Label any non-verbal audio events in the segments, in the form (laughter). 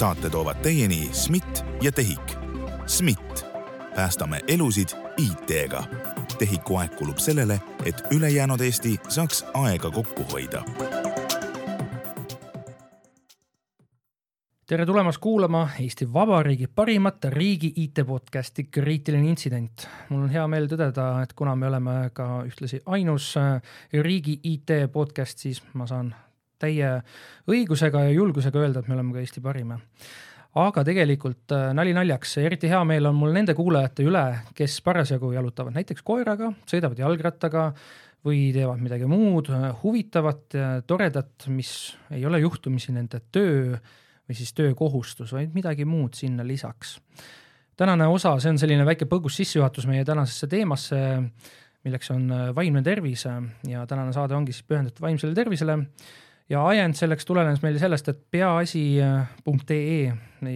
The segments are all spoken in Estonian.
saate toovad teieni SMIT ja TEHIK. SMIT, päästame elusid IT-ga. TEHIK-u aeg kulub sellele, et ülejäänud Eesti saaks aega kokku hoida tere tulemast kuulama Eesti Vabariigi parimat riigi IT-podcasti Kriitiline intsident. mul on hea meel tõdeda, et kuna me oleme ka ühtlasi ainus riigi IT-podcast, siis ma saan täie õigusega ja julgusega öelda, et me oleme ka Eesti parim. aga tegelikult äh, nali naljaks, eriti hea meel on mul nende kuulajate üle, kes parasjagu jalutavad näiteks koeraga, sõidavad jalgrattaga või teevad midagi muud äh, huvitavat toredat, mis ei ole juhtumisi nende töö või siis töökohustus, vaid midagi muud sinna lisaks. tänane osa, see on selline väike põgus sissejuhatus meie tänasesse teemasse, milleks on äh, vaimne tervis ja tänane saade ongi siis pühendatud vaimsele tervisele. Ja ajend selleks tulenes meil sellest, et peaasi.ee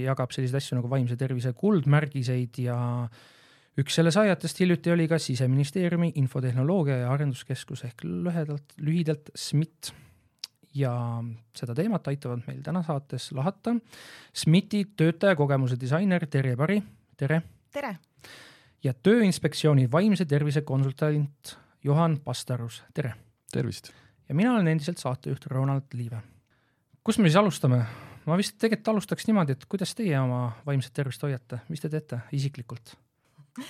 jagab selliseid asju nagu vaimse tervise kuldmärgiseid ja üks selle saajatest hiljuti oli ka siseministeeriumi infotehnoloogia ja arenduskeskus ehk lühedalt, lühidalt SMIT ja seda teemat aitavad meil täna saates lahata SMIT-i töötajakogemuse disainer Terje Pari, tere. tere. ja Tööinspektsiooni vaimse tervise konsultant Juhan Pastarus, tere. tervist. Ja mina olen endiselt saatejuht Ronald Liive. kust me siis alustame? ma vist tegelikult alustaks niimoodi, et kuidas teie oma vaimset tervist hoiate, mis te teete isiklikult? (laughs)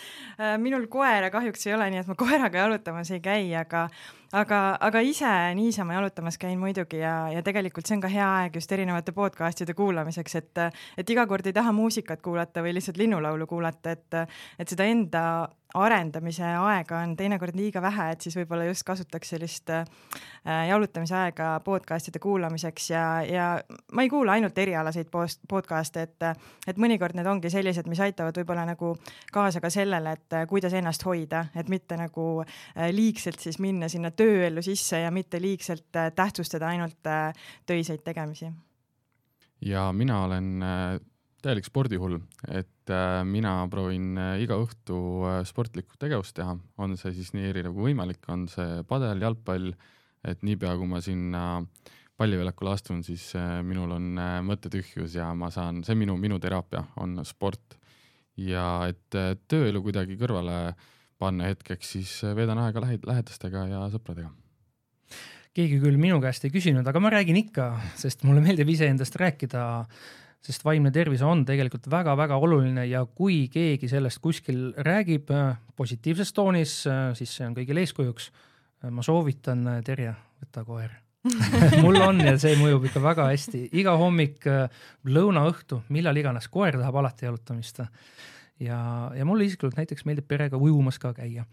Minul koera kahjuks ei ole, nii et ma koeraga jalutamas ei käi, aga aga, aga ise niisama jalutamas käin muidugi ja, ja tegelikult see on ka hea aeg just erinevate podcast'ide kuulamiseks, et, et iga kord ei taha muusikat kuulata või lihtsalt linnulaulu kuulata, et, et seda enda arendamise aega on teinekord liiga vähe, et siis võib-olla just kasutaks sellist äh, jalutamise aega podcast'ide kuulamiseks ja, ja ma ei kuula ainult erialaseid post, podcast'e, et, et mõnikord need ongi sellised, mis aitavad võib-olla nagu kaasa ka sellele, et äh, kuidas ennast hoida, et mitte nagu äh, liigselt siis minna sinna töö tööellu sisse ja mitte liigselt äh, tähtsustada ainult töiseid tegemisi. ja mina olen täielik spordihull, et mina proovin iga õhtu sportlikku tegevust teha, on see siis nii erinev kui võimalik, on see padel, jalgpall, et niipea kui ma sinna palliväljakule astun, siis minul on mõttetühjus ja ma saan, see minu, minu teraapia, on sport. ja et tööelu kuidagi kõrvale äh, panna hetkeks, siis veedan aega lähed-, lähedastega ja sõpradega. keegi küll minu käest ei küsinud, aga ma räägin ikka, sest mulle meeldib iseendast rääkida, sest vaimne tervis on tegelikult väga-väga oluline ja kui keegi sellest kuskil räägib äh, positiivses toonis, äh, siis see on kõigile eeskujuks. ma soovitan, äh, Terje, võta koer (laughs) mul on ja see mõjub ikka väga hästi, iga hommik, lõuna, õhtu, millal iganes, koer tahab alati jalutamist ja, ja mulle isiklikult näiteks meeldib perega ujumas ka käia.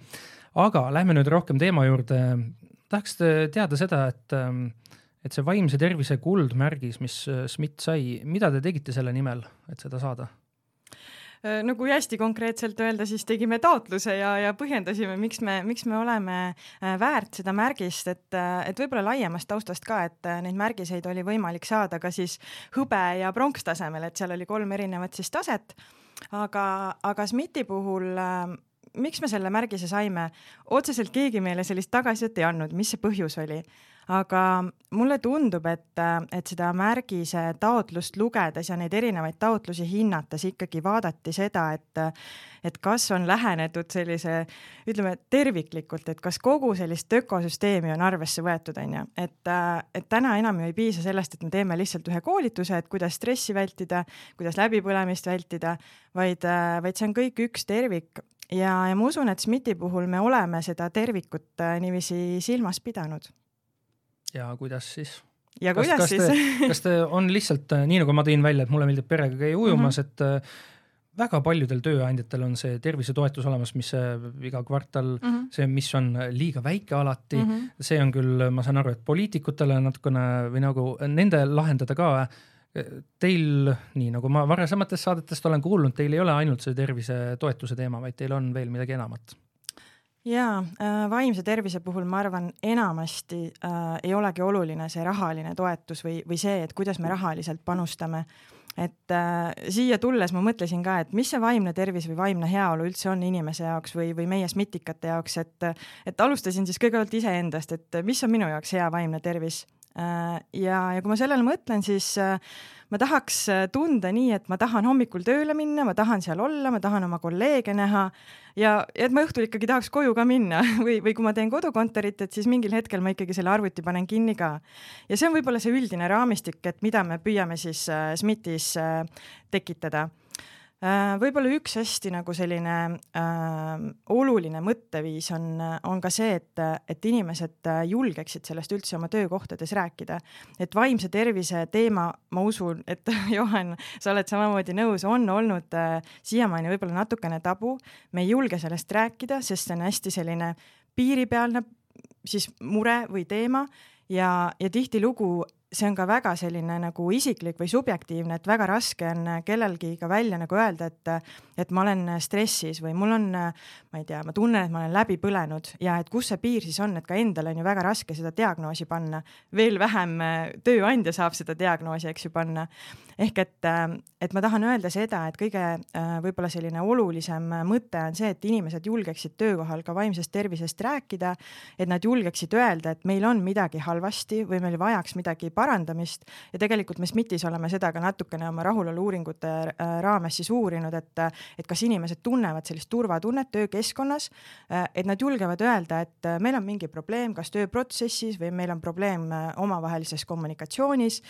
aga lähme nüüd rohkem teema juurde. tahaks teada seda, et, et see vaimse tervise kuldmärgis, mis SMIT sai, mida te tegite selle nimel, et seda saada? Äh, no kui hästi konkreetselt öelda, siis tegime taotluse ja, ja põhjendasime, miks me, miks me oleme äh, väärt seda märgist, et, äh, et võib-olla laiemast taustast ka, et neid märgiseid oli võimalik saada ka siis hõbe ja pronkstasemel, et seal oli kolm erinevat siis taset. Aga, aga SMIT-i puhul äh, miks me selle märgise saime, otseselt keegi meile sellist tagasisidet ei andnud, mis see põhjus oli aga mulle tundub, et, et seda märgise taotlust lugedes ja neid erinevaid taotlusi hinnates ikkagi vaadati seda, et, et kas on lähenetud sellise, ütleme terviklikult, et kas kogu sellist ökosüsteemi on arvesse võetud, on ju, et, et täna enam ju ei piisa sellest, et me teeme lihtsalt ühe koolituse, et kuidas stressi vältida, kuidas läbipõlemist vältida, vaid, vaid see on kõik üks tervik. Ja, ja ma usun, et SMIT-i puhul me oleme seda tervikut niiviisi silmas pidanud ja kuidas siis? ja kuidas kas, kas siis (laughs) kas te on lihtsalt äh, nii, nagu ma tõin välja, et mulle meeldib perega käia ujumas mm, -hmm. et äh, väga paljudel tööandjatel on see tervisetoetus olemas, mis äh, iga kvartal mm, -hmm. see, mis on liiga väike alati mm, -hmm. see on küll, ma saan aru, et poliitikutele natukene või nagu nende lahendada ka. Teil, nii nagu ma varasematest saadetest olen kuulnud, teil ei ole ainult see tervisetoetuse teema, vaid teil on veel midagi enamat jaa äh,, vaimse tervise puhul ma arvan, enamasti äh, ei olegi oluline see rahaline toetus või, või see, et kuidas me rahaliselt panustame. et äh, siia tulles ma mõtlesin ka, et mis see vaimne tervis või vaimne heaolu üldse on inimese jaoks või, või meie smitikate jaoks, et, et alustasin siis kõigepealt iseendast, et mis on minu jaoks hea vaimne tervis äh,. ja, ja kui ma sellele mõtlen, siis äh, ma tahaks äh, tunda nii, et ma tahan hommikul tööle minna, ma tahan seal olla, ma tahan oma kolleege näha ja, ja et ma õhtul ikkagi tahaks koju ka minna (laughs) või, või kui ma teen kodukontorit, et siis mingil hetkel ma ikkagi selle arvuti panen kinni ka. ja see on võib-olla see üldine raamistik, et mida me püüame siis äh, SMIT-is äh, tekitada võib-olla üks hästi nagu selline äh, oluline mõtteviis on, on ka see, et, et inimesed julgeksid sellest üldse oma töökohtades rääkida. et vaimse tervise teema, ma usun, et (laughs) Johan, sa oled samamoodi nõus, on olnud äh, siiamaani võib-olla natukene tabu. me ei julge sellest rääkida, sest see on hästi selline piiripealne siis mure või teema ja, ja tihtilugu see on ka väga selline nagu isiklik või subjektiivne, et väga raske on kellelgi ka välja nagu öelda, et, et ma olen stressis või mul on, ma ei tea, ma tunnen, et ma olen läbi põlenud ja et kus see piir siis on, et ka endal on ju väga raske seda diagnoosi panna. veel vähem tööandja saab seda diagnoosi, eks ju, panna ehk et, äh, et ma tahan öelda seda, et kõige äh, võib-olla selline olulisem mõte on see, et inimesed julgeksid töökohal ka vaimsest tervisest rääkida, et nad julgeksid öelda, et meil on midagi halvasti või meil vajaks midagi parandamist. Ja tegelikult me SMIT-is oleme seda ka natukene oma rahulolu-uuringute äh, raames siis uurinud, et, et kas inimesed tunnevad sellist turvatunnet töökeskkonnas, et nad julgevad öelda, et meil on mingi probleem kas tööprotsessis või meil on probleem omavahelises kommunikatsioonis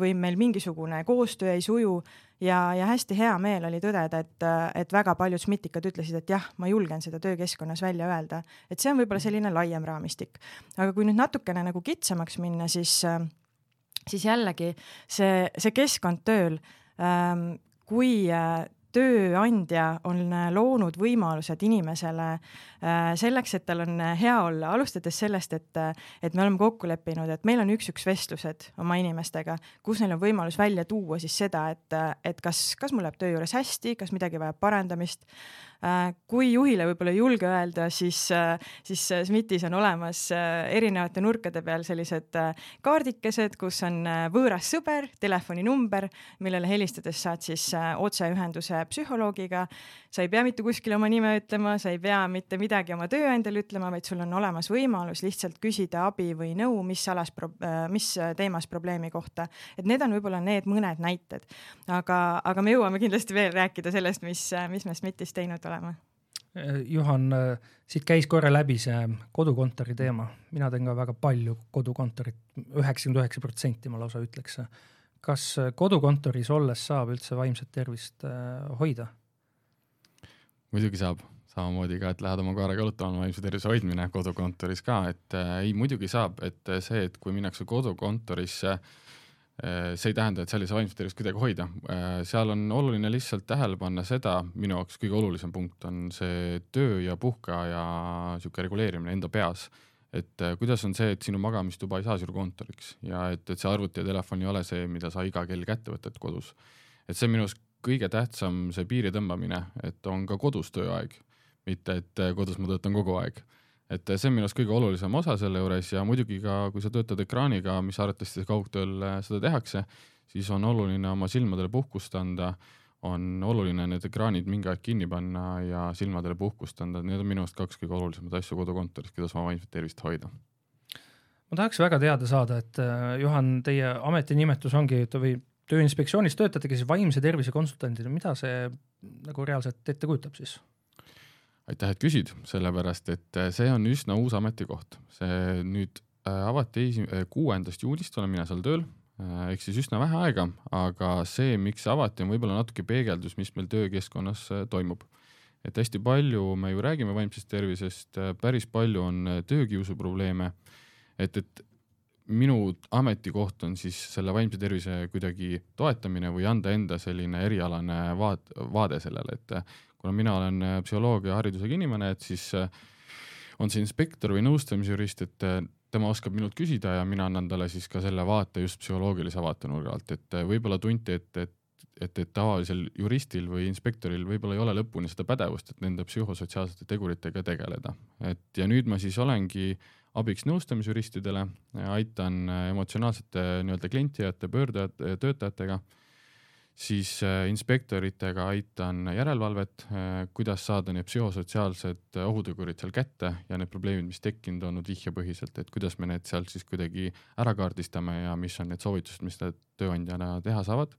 või meil mingisugune koostöö ei suju. Ja, ja hästi hea meel oli tõdeda, et, et väga paljud SMIT-ikad ütlesid, et jah, ma julgen seda töökeskkonnas välja öelda, et see on võib-olla selline laiem raamistik. aga kui nüüd natukene nagu kitsamaks minna, siis, siis jällegi see, see keskkond tööl, ähm, kui tööandja on loonud võimalused inimesele äh, selleks, et tal on hea olla, alustades sellest, et, et me oleme kokku leppinud, et meil on üks-üks vestlused oma inimestega, kus neil on võimalus välja tuua siis seda, et, et kas, kas mul läheb töö juures hästi, kas midagi vajab parandamist Äh, kui juhile võib-olla ei julge öelda, siis, äh, siis äh, SMIT-is on olemas erinevate nurkade peal sellised kaardikesed, kus on võõras sõber, telefoninumber, millele helistades saad siis otseühenduse psühholoogiga. sa ei pea mitte kuskile oma nime ütlema, sa ei pea mitte midagi oma tööandjale ütlema, vaid sul on olemas võimalus lihtsalt küsida abi või nõu, mis alas, mis teemas probleemi kohta. et need on võib-olla need mõned näited, aga, aga me jõuame kindlasti veel rääkida sellest, mis, mis me SMIT-is teinud oleme olema. Juhan, siit käis korra läbi see kodukontori teema, mina teen ka väga palju kodukontorit, üheksakümmend üheksa protsenti ma lausa ütleks. kas kodukontoris olles saab üldse vaimset tervist hoida? muidugi saab, samamoodi ka, et lähed oma koeraga jalutama, vaimse tervise hoidmine kodukontoris ka, et äh, ei, muidugi saab, et see, et kui minnakse kodukontorisse Äh, see ei tähenda, et saa vaimset tervist kuidagi hoida, äh, seal on oluline lihtsalt tähele panna seda, minu jaoks kõige olulisem punkt on see töö ja puhkeaja sihuke reguleerimine enda peas. et äh, kuidas on see, et sinu magamistuba ei saa sinu kontoriks ja et, et see arvuti ja telefon ei ole see, mida sa iga kell kätte võtad kodus. et see on minu arust kõige tähtsam, see piiri tõmbamine, et on ka kodus tööaeg, mitte et kodus ma töötan kogu aeg et see on minu arust kõige olulisem osa selle juures ja muidugi ka, kui sa töötad ekraaniga, mis arvatavasti kaugtööl äh, seda tehakse, siis on oluline oma silmadele puhkust anda, on oluline need ekraanid mingi aeg kinni panna ja silmadele puhkust anda, need on minu arust kaks kõige olulisemat asju kodukontoris, kuidas oma vaimset tervist hoida. ma tahaks väga teada saada, et äh, Juhan, teie ametinimetus ongi või Tööinspektsioonis töötategi siis vaimse tervise konsultandina, mida see nagu reaalselt ette kujutab siis? Aitäh, et küsid, sellepärast et äh, see on üsna uus ametikoht, see nüüd äh, avati esi-, äh, kuuendast juulist olen mina seal tööl, ehk siis üsna vähe aega, aga see, miks see avati, on võib-olla natuke peegeldus, mis meil töökeskkonnas toimub. et hästi palju me ju räägime vaimsest tervisest, päris palju on töökiusu probleeme, et, et minu ametikoht on siis selle vaimse tervise kuidagi toetamine või anda enda selline erialane vaat-, vaade sellele, et kuna mina olen äh, psühholoogia haridusega inimene, et siis äh, on see inspektor või nõustamisjurist, et äh, tema oskab minult küsida ja mina annan talle siis ka selle vaate just psühholoogilise vaatenurga alt, et võib-olla tunti, et, et et, et tavalisel juristil või inspektoril võib-olla ei ole lõpuni seda pädevust, et nende psühhosotsiaalsete teguritega tegeleda. et ja nüüd ma siis olengi abiks nõustamisjuristidele, aitan emotsionaalsete nii-öelda klientijate, pöördujate, töötajatega siis äh, inspektoritega aitan järelevalvet, äh, kuidas saada need psühhosotsiaalsed ohutegurid seal kätte ja need probleemid, mis tekkinud olnud vihjepõhiselt, et kuidas me need sealt siis kuidagi ära kaardistame ja mis on need soovitused, mis nad tööandjana teha saavad.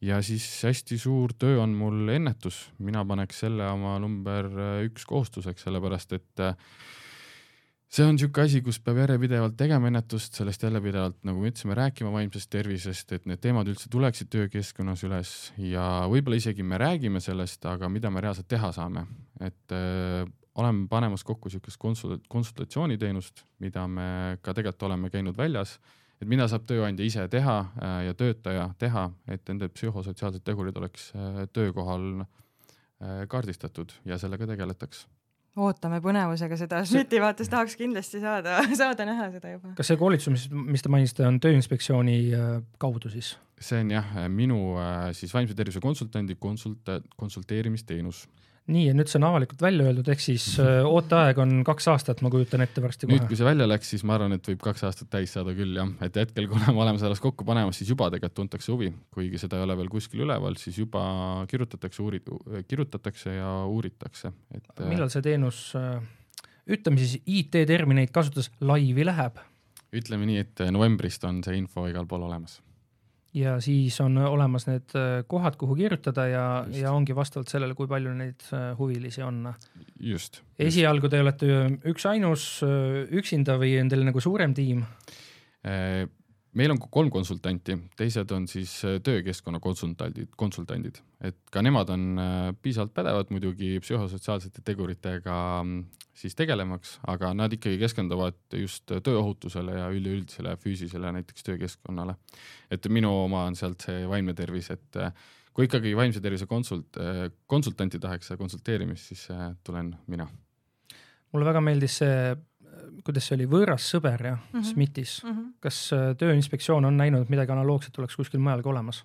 ja siis hästi suur töö on mul ennetus, mina paneks selle oma number üks kohustuseks, sellepärast et äh, see on niisugune asi, kus peab järjepidevalt tegema ennetust, sellest jälle pidevalt, nagu me ütlesime, rääkima vaimsest tervisest, et need teemad üldse tuleksid töökeskkonnas üles ja võib-olla isegi me räägime sellest, aga mida me reaalselt teha saame, et öö, äh, oleme panemas kokku niisugust konsul-, konsultatsiooniteenust, mida me ka tegelikult oleme käinud väljas, et mida saab tööandja ise teha äh, ja töötaja teha, et nende psühhosotsiaalsed tegurid oleks äh, töökohal äh, kaardistatud ja sellega tegeletaks ootame põnevusega seda, Šmiti vaates tahaks kindlasti saada, (laughs) saada näha seda juba. kas see koolitus, mis, mis te mainisite, on Tööinspektsiooni äh, kaudu siis? see on jah, minu äh, siis vaimse tervise konsultandi konsult-, konsulteerimisteenus nii, ja nüüd see on avalikult välja öeldud, ehk siis äh, (laughs) ooteaeg on kaks aastat, ma kujutan ette varsti kohe. nüüd, kui see välja läks, siis ma arvan, et võib kaks aastat täis saada küll jah, et hetkel, kuna me oleme selles kokku panemas, siis juba tegelikult tuntakse huvi, kuigi seda ei ole veel kuskil üleval, siis juba kirjutatakse, uuri-, kirjutatakse ja uuritakse, et. Äh, millal see teenus, äh, ütleme siis IT-termineid kasutades laivi läheb? ütleme nii, et novembrist on see info igal pool olemas ja siis on olemas need äh, kohad, kuhu kirjutada ja, ja ongi vastavalt sellele, kui palju neid äh, huvilisi on. just. esialgu te olete üksainus äh, üksinda või on teil nagu suurem tiim? Meil on kolm konsultanti, teised on siis töökeskkonna konsultandid, konsultandid, et ka nemad on piisavalt pädevad muidugi psühhosotsiaalsete teguritega mm, siis tegelemaks, aga nad ikkagi keskenduvad just tööohutusele ja üleüldisele füüsilisele näiteks töökeskkonnale. et minu oma on sealt see vaimne tervis, et äh, kui ikkagi vaimse tervise konsult, äh, konsultanti tahaks konsulteerimist, siis äh, tulen mina. mulle väga meeldis see, kuidas see oli, võõras sõber jah mm -hmm., SMIT-is mm. -hmm. kas Tööinspektsioon on näinud, et midagi analoogset oleks kuskil mujal ka olemas?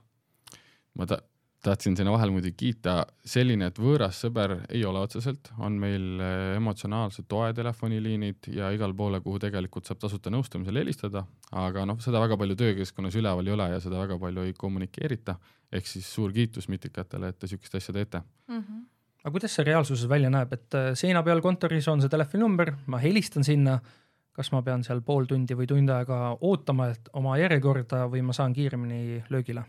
ma ta-, tahtsin sinna vahele muidugi kiita, selline, et võõras sõber ei ole otseselt, on meil eh, emotsionaalse toe telefoniliinid ja igale poole, kuhu tegelikult saab tasuta nõustamisel helistada, aga noh, seda väga palju töökeskkonnas üleval ei ole ja seda väga palju ei kommunikeerita, ehk siis suur kiitus Mitikatele, et te niisugust asja teete mm. -hmm. Aga kuidas see reaalsuses välja näeb, et eh, seina peal kontoris on see telefoninumber, ma helistan sinna, kas ma pean seal pool tundi või tund aega ootama, et oma järjekorda või ma saan kiiremini löögile?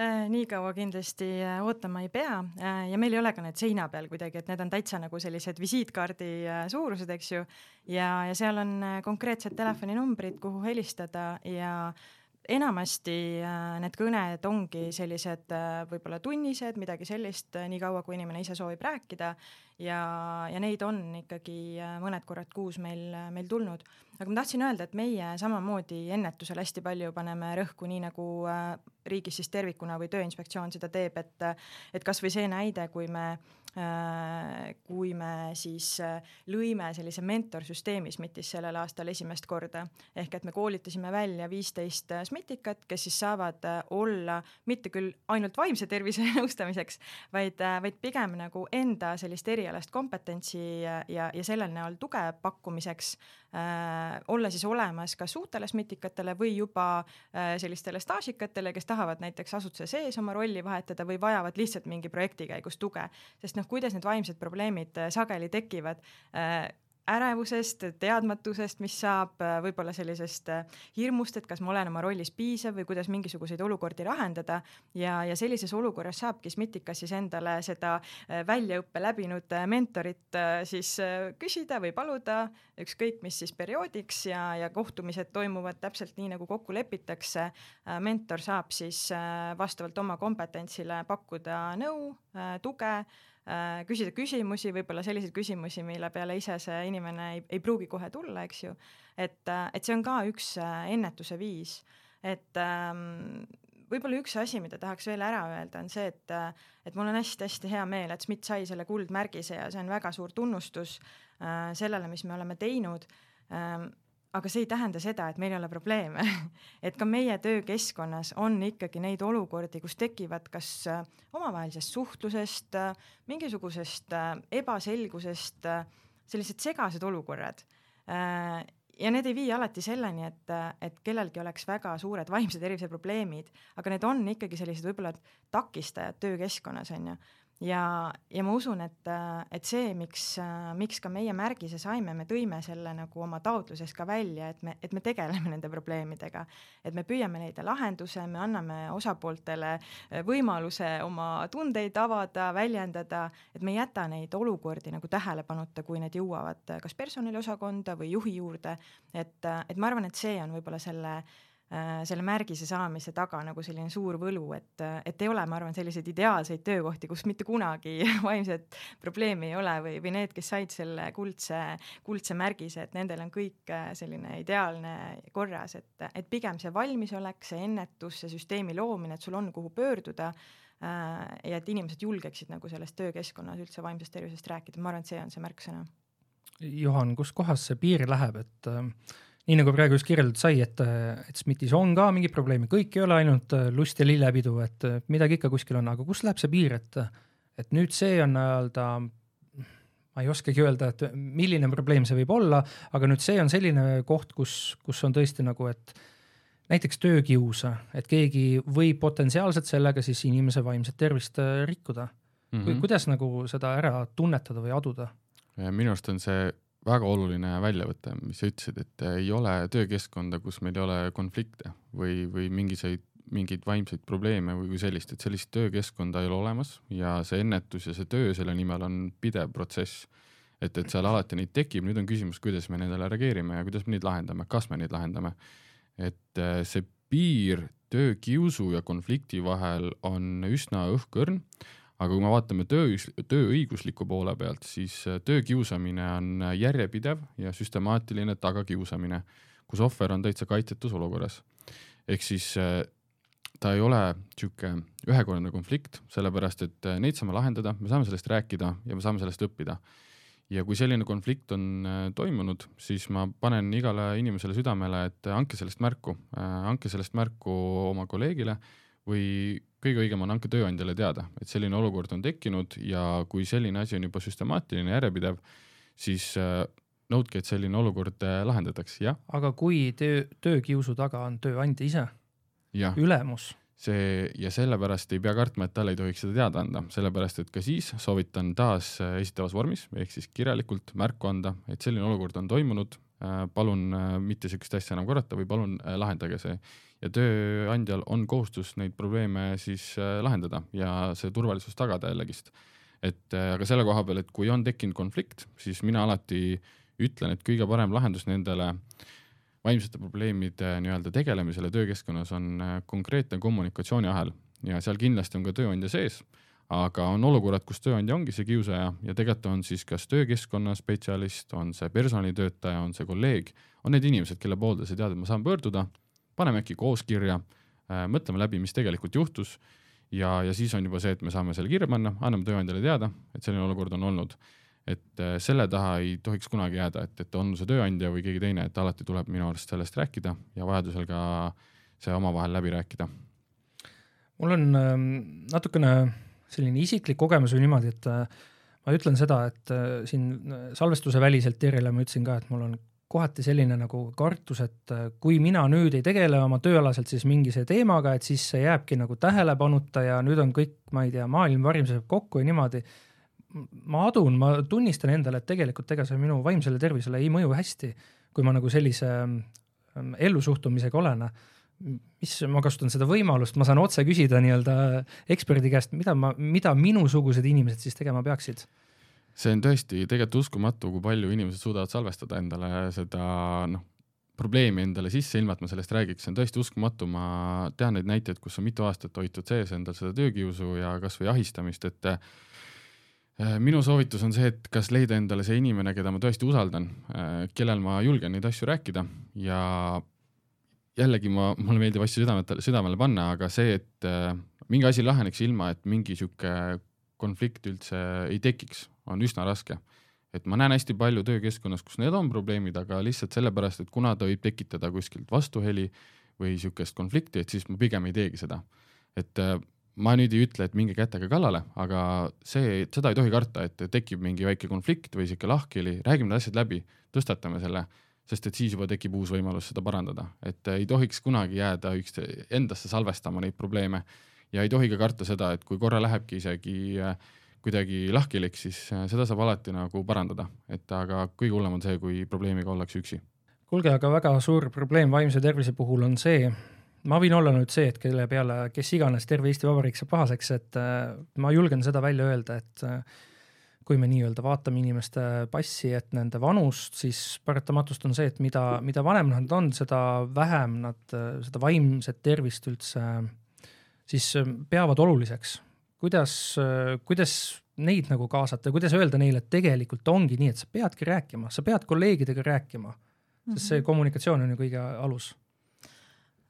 Äh, nii kaua kindlasti äh, ootama ei pea äh, ja meil ei ole ka need seina peal kuidagi, et need on täitsa nagu sellised visiitkaardi suurused, eks ju. ja, ja seal on konkreetsed telefoninumbrid, kuhu helistada ja enamasti need kõned ongi sellised võib-olla tunnised, midagi sellist, niikaua kui inimene ise soovib rääkida. Ja, ja neid on ikkagi mõned korrad kuus meil, meil tulnud. Aga ma tahtsin öelda, et meie samamoodi ennetusel hästi palju paneme rõhku, nii nagu äh, riigis siis tervikuna või Tööinspektsioon seda teeb, et et kasvõi see näide, kui me äh, kui me siis äh, lõime sellise mentorsüsteemi SMIT-is sellel aastal esimest korda, ehk et me koolitasime välja viisteist SMIT-ikat, kes siis saavad olla mitte küll ainult vaimse tervise (laughs) nõustamiseks, vaid, vaid pigem nagu enda sellist erialast kompetentsi ja, ja, sellel näol tuge pakkumiseks äh, olla siis olemas kas uutele SMIT-ikatele või juba äh, sellistele staažikatele, kes tahavad näiteks asutuse sees oma rolli vahetada või vajavad lihtsalt mingi projekti käigus tuge. sest noh, kuidas need vaimsed probleemid äh, sageli tekivad äh,, ärevusest, teadmatusest, mis saab võib-olla sellisest hirmust, et kas ma olen oma rollis piisav või kuidas mingisuguseid olukordi lahendada ja, ja sellises olukorras saabki SMITikas siis endale seda väljaõppe läbinud mentorit siis küsida või paluda, ükskõik mis siis perioodiks ja, ja kohtumised toimuvad täpselt nii, nagu kokku lepitakse. mentor saab siis vastavalt oma kompetentsile pakkuda nõu, tuge Äh, küsida küsimusi, võib-olla selliseid küsimusi, mille peale ise see inimene ei, ei pruugi kohe tulla, eks ju. et, äh, et see on ka üks äh, ennetuse viis, et ähm, võib-olla üks asi, mida tahaks veel ära öelda, on see, et, et mul on hästi-hästi hea meel, et SMIT sai selle kuldmärgise ja see on väga suur tunnustus äh, sellele, mis me oleme teinud ähm, aga see ei tähenda seda, et meil ei ole probleeme (laughs) et ka meie töökeskkonnas on ikkagi neid olukordi, kus tekivad kas äh, omavahelisest suhtlusest, äh, mingisugusest äh, ebaselgusest sellised segased olukorrad. ja need ei vii alati selleni, et, et kellelgi oleks väga suured vaimse tervise (laughs) probleemid, aga need on ikkagi sellised võib-olla takistajad töökeskkonnas on ju ja, ja ma usun, et, et see, miks, miks ka meie märgise saime, me tõime selle nagu oma taotluses ka välja, et me, et me tegeleme nende probleemidega, et me püüame leida lahenduse, me anname osapooltele võimaluse oma tundeid avada, väljendada, et me ei jäta neid olukordi nagu tähelepanuta, kui need jõuavad kas personaliosakonda või juhi juurde, et, et ma arvan, et see on võib-olla selle selle märgise saamise taga nagu selline suur võlu, et, et ei ole, ma arvan, selliseid ideaalseid töökohti, kus mitte kunagi (laughs) vaimset probleemi ei ole või, või need, kes said selle kuldse, kuldse märgise, et nendel on kõik äh, selline ideaalne korras, et, et pigem see valmisolek, see ennetus, see süsteemi loomine, et sul on, kuhu pöörduda äh, ja et inimesed julgeksid nagu selles töökeskkonnas üldse vaimsest tervisest rääkida, ma arvan, et see on see märksõna. Juhan, kus kohas see piir läheb, et äh nii nagu praegu just kirjeldatud sai, et, et SMIT-is on ka mingid probleemid, kõik ei ole ainult äh, lust ja lillepidu, et midagi ikka kuskil on, aga kus läheb see piir, et, et nüüd see on nii-öelda, ma ei oskagi öelda, et milline probleem see võib olla, aga nüüd see on selline koht, kus, kus on tõesti nagu, et näiteks töökius, et keegi võib potentsiaalselt sellega siis inimese vaimset tervist äh, rikkuda mm. -hmm. kuidas nagu seda ära tunnetada või aduda? minu arust on see väga oluline väljavõte, mis sa ütlesid, et ei ole töökeskkonda, kus meil ei ole konflikte või, või mingisuguseid, mingeid vaimseid probleeme või sellist, et sellist töökeskkonda ei ole olemas ja see ennetus ja see töö selle nimel on pidev protsess. et, et seal alati neid tekib, nüüd on küsimus, kuidas me nendele reageerime ja kuidas me neid lahendame, kas me neid lahendame. et äh, see piir töökiusu ja konflikti vahel on üsna õhkõrn aga kui me vaatame töö, tööõigusliku poole pealt, siis äh, töökiusamine on äh, järjepidev ja süstemaatiline tagakiusamine, kus ohver on täitsa kaitsetus olukorras. ehk siis äh, ta ei ole sihuke ühekordne konflikt, sellepärast et neid saame lahendada, me saame sellest rääkida ja me saame sellest õppida. ja kui selline konflikt on toimunud, siis ma panen igale inimesele südamele, et andke sellest märku, andke sellest märku oma kolleegile või kõige õigem on andke tööandjale teada, et selline olukord on tekkinud ja kui selline asi on juba süstemaatiline, järjepidev, siis äh, nõudke, et selline olukord äh, lahendatakse, jah. aga kui töö, töökiusu taga on tööandja ise, ülemus? see ja sellepärast ei pea kartma, et talle ei tohiks seda teada anda, sellepärast et ka siis soovitan taas äh, esitavas vormis ehk siis kirjalikult märku anda, et selline olukord on toimunud, palun mitte niisugust asja enam korrata või palun lahendage see ja tööandjal on kohustus neid probleeme siis äh, lahendada ja see turvalisus tagada jällegist. et äh, aga selle koha peal, et kui on tekkinud konflikt, siis mina alati ütlen, et kõige parem lahendus nendele vaimsete probleemide nii-öelda tegelemisele töökeskkonnas on äh, konkreetne kommunikatsiooniahel ja seal kindlasti on ka tööandja sees, aga on olukorrad, kus tööandja ongi see kiusaja ja tegelikult on siis kas töökeskkonna spetsialist, on see personalitöötaja, on see kolleeg, on need inimesed, kelle poolde sa tead, et ma saan pöörduda paneme äkki koos kirja, äh, mõtleme läbi, mis tegelikult juhtus ja, ja siis on juba see, et me saame selle kirja panna, anname tööandjale teada, et selline olukord on olnud. et äh, selle taha ei tohiks kunagi jääda, et, et on see tööandja või keegi teine, et alati tuleb minu arust sellest rääkida ja vajadusel ka see omavahel läbi rääkida. mul on ähm, natukene selline isiklik kogemus või niimoodi, et äh, ma ütlen seda, et siin salvestuse väliselt Terjele ma ütlesin ka, et mul on kohati selline nagu kartus, et äh, kui mina nüüd ei tegele oma tööalaselt siis mingise teemaga, et siis see jääbki nagu tähelepanuta ja nüüd on kõik, ma ei tea, maailm varimseb kokku ja niimoodi. ma adun, ma tunnistan endale, et tegelikult ega see minu vaimsele tervisele ei mõju hästi, kui ma nagu sellise ähm, ellusuhtumisega olen. mis, ma kasutan seda võimalust, ma saan otse küsida nii-öelda eksperdi käest, mida ma, mida minusugused inimesed siis tegema peaksid see on tõesti tegelikult uskumatu, kui palju inimesed suudavad salvestada endale seda noh, probleemi endale sisse, ilma et ma sellest räägiks, see on tõesti uskumatu, ma tean neid näiteid, kus on mitu aastat hoitud sees endal seda töökiusu ja kasvõi ahistamist, et äh, minu soovitus on see, et kas leida endale see inimene, keda ma tõesti usaldan, äh, kellel ma julgen neid asju rääkida. Ja jällegi ma, mulle meeldib asju südamele, südamele panna, aga see, et äh, mingi asi laheneks ilma, et mingi sihuke konflikt üldse ei tekiks, on üsna raske. et ma näen hästi palju töökeskkonnas, kus need on probleemid, aga lihtsalt sellepärast, et kuna ta võib tekitada kuskilt vastuheli või niisugust konflikti, et siis ma pigem ei teegi seda. et äh, ma nüüd ei ütle, et minge kätega kallale, aga see, seda ei tohi karta, et tekib mingi väike konflikt või sihuke lahkheli, räägime need asjad läbi, tõstatame selle, sest et siis juba tekib uus võimalus seda parandada, et ei tohiks kunagi jääda üks endasse salvestama neid probleeme ja ei tohi ka karta seda, et kui korra lähebki isegi äh, kuidagi lahkhilik, siis äh, seda saab alati nagu parandada, et aga kõige hullem on see, kui probleemiga ollakse üksi. kuulge, aga väga suur probleem vaimse tervise puhul on see, ma võin olla nüüd see, et kelle peale, kes iganes terve Eesti Vabariik saab pahaseks, et äh, ma julgen seda välja öelda, et kui me nii-öelda vaatame inimeste passi, et nende vanust, siis paratamatust on see, et mida, mida vanem nad on, seda vähem nad seda vaimset tervist üldse siis peavad oluliseks kuidas, kuidas neid nagu kaasata, kuidas öelda neile, et tegelikult ongi nii, et sa peadki rääkima, sa pead kolleegidega rääkima, sest see mhm. kommunikatsioon on ju kõige alus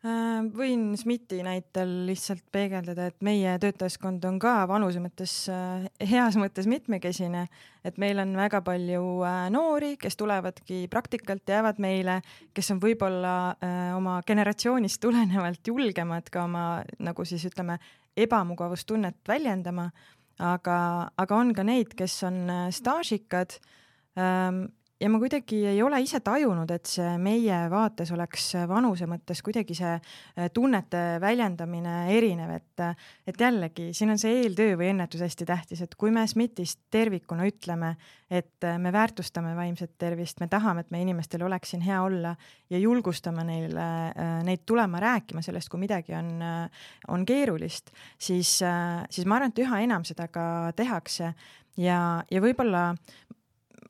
äh, võin SMIT-i näitel lihtsalt peegeldada, et meie töötajaskond on ka vanuse mõttes, äh, heas mõttes mitmekesine, et meil on väga palju äh, noori, kes tulevadki praktikalt, jäävad meile, kes on võib-olla oma generatsioonist tulenevalt julgemad ka oma nagu siis ütleme, ebamugavustunnet väljendama, aga, aga on ka neid, kes on äh, staažikad. Ähm, ja ma kuidagi ei ole ise tajunud, et see meie vaates oleks vanuse mõttes kuidagi see äh, tunnete väljendamine erinev, et et jällegi, siin on see eeltöö või ennetus hästi tähtis, et kui me SMIT-ist tervikuna ütleme, et äh, me väärtustame vaimset tervist, me tahame, et meie inimestel oleks siin hea olla ja julgustame neile, neid tulema rääkima sellest, kui midagi on, on keerulist, siis, siis ma arvan, et üha enam seda ka tehakse. Ja, ja võib-olla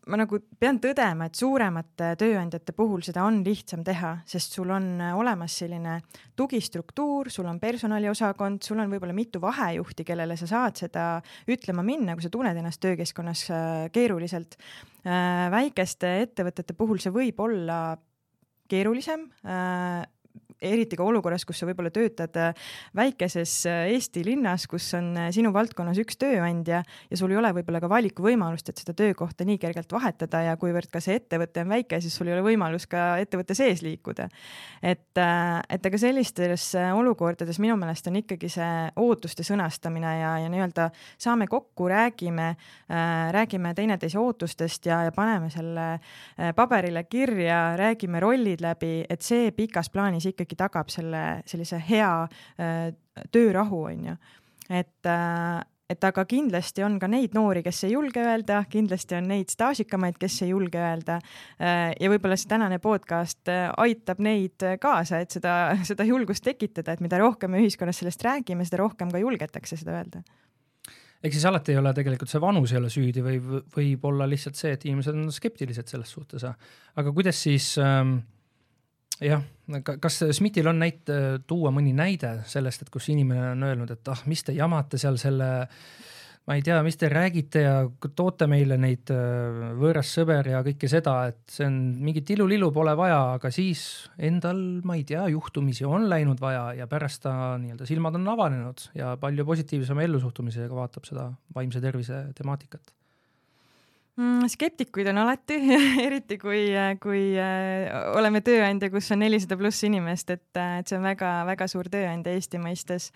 ma nagu pean tõdema, et suuremate tööandjate puhul seda on lihtsam teha, sest sul on äh, olemas selline tugistruktuur, sul on personaliosakond, sul on võib-olla mitu vahejuhti, kellele sa saad seda ütlema minna, kui sa tunned ennast töökeskkonnas äh, keeruliselt. Äh, väikeste ettevõtete puhul see võib olla keerulisem eriti ka olukorras, kus sa võib-olla töötad äh, väikeses äh, Eesti linnas, kus on äh, sinu valdkonnas üks tööandja ja sul ei ole võib-olla ka valikuvõimalust, et seda töökohta nii kergelt vahetada ja kuivõrd ka see ettevõte on väike, siis sul ei ole võimalus ka ettevõtte sees liikuda. et, et aga sellistes olukordades minu meelest on ikkagi see ootuste sõnastamine ja, ja nii-öelda saame kokku, räägime äh,, räägime teineteise ootustest ja, ja paneme selle paberile kirja, räägime rollid läbi, et see pikas plaanis ikkagi ikkagi tagab selle sellise hea äh, töörahu, on ju. et äh, et aga kindlasti on ka neid noori, kes ei julge öelda, kindlasti on neid staažikamaid, kes ei julge öelda. Äh, ja võib-olla see tänane podcast äh, aitab neid kaasa, et seda, (laughs) seda julgust tekitada, et mida rohkem me ühiskonnas sellest räägime, seda rohkem ka julgetakse seda öelda ehk siis alati ei ole tegelikult see vanus ei ole süüdi või võib olla lihtsalt see, et inimesed on skeptilised selles suhtes. aga kuidas siis ähm, jah, kas SMIT-il on näite, tuua mõni näide sellest, et kus inimene on öelnud, et ah, mis te jamate seal selle, ma ei tea, mis te räägite ja toote meile neid võõras sõber ja kõike seda, et see on mingit ilu-lilu pole vaja, aga siis endal, ma ei tea, juhtumisi on läinud vaja ja pärast ta nii-öelda silmad on avanenud ja palju positiivsema ellusuhtumisega vaatab seda vaimse tervise temaatikat? Skeptikuid on alati (laughs) eriti kui, kui äh, oleme tööandja, kus on nelisada pluss inimest, et, äh, et see on väga-väga suur tööandja Eesti mõistes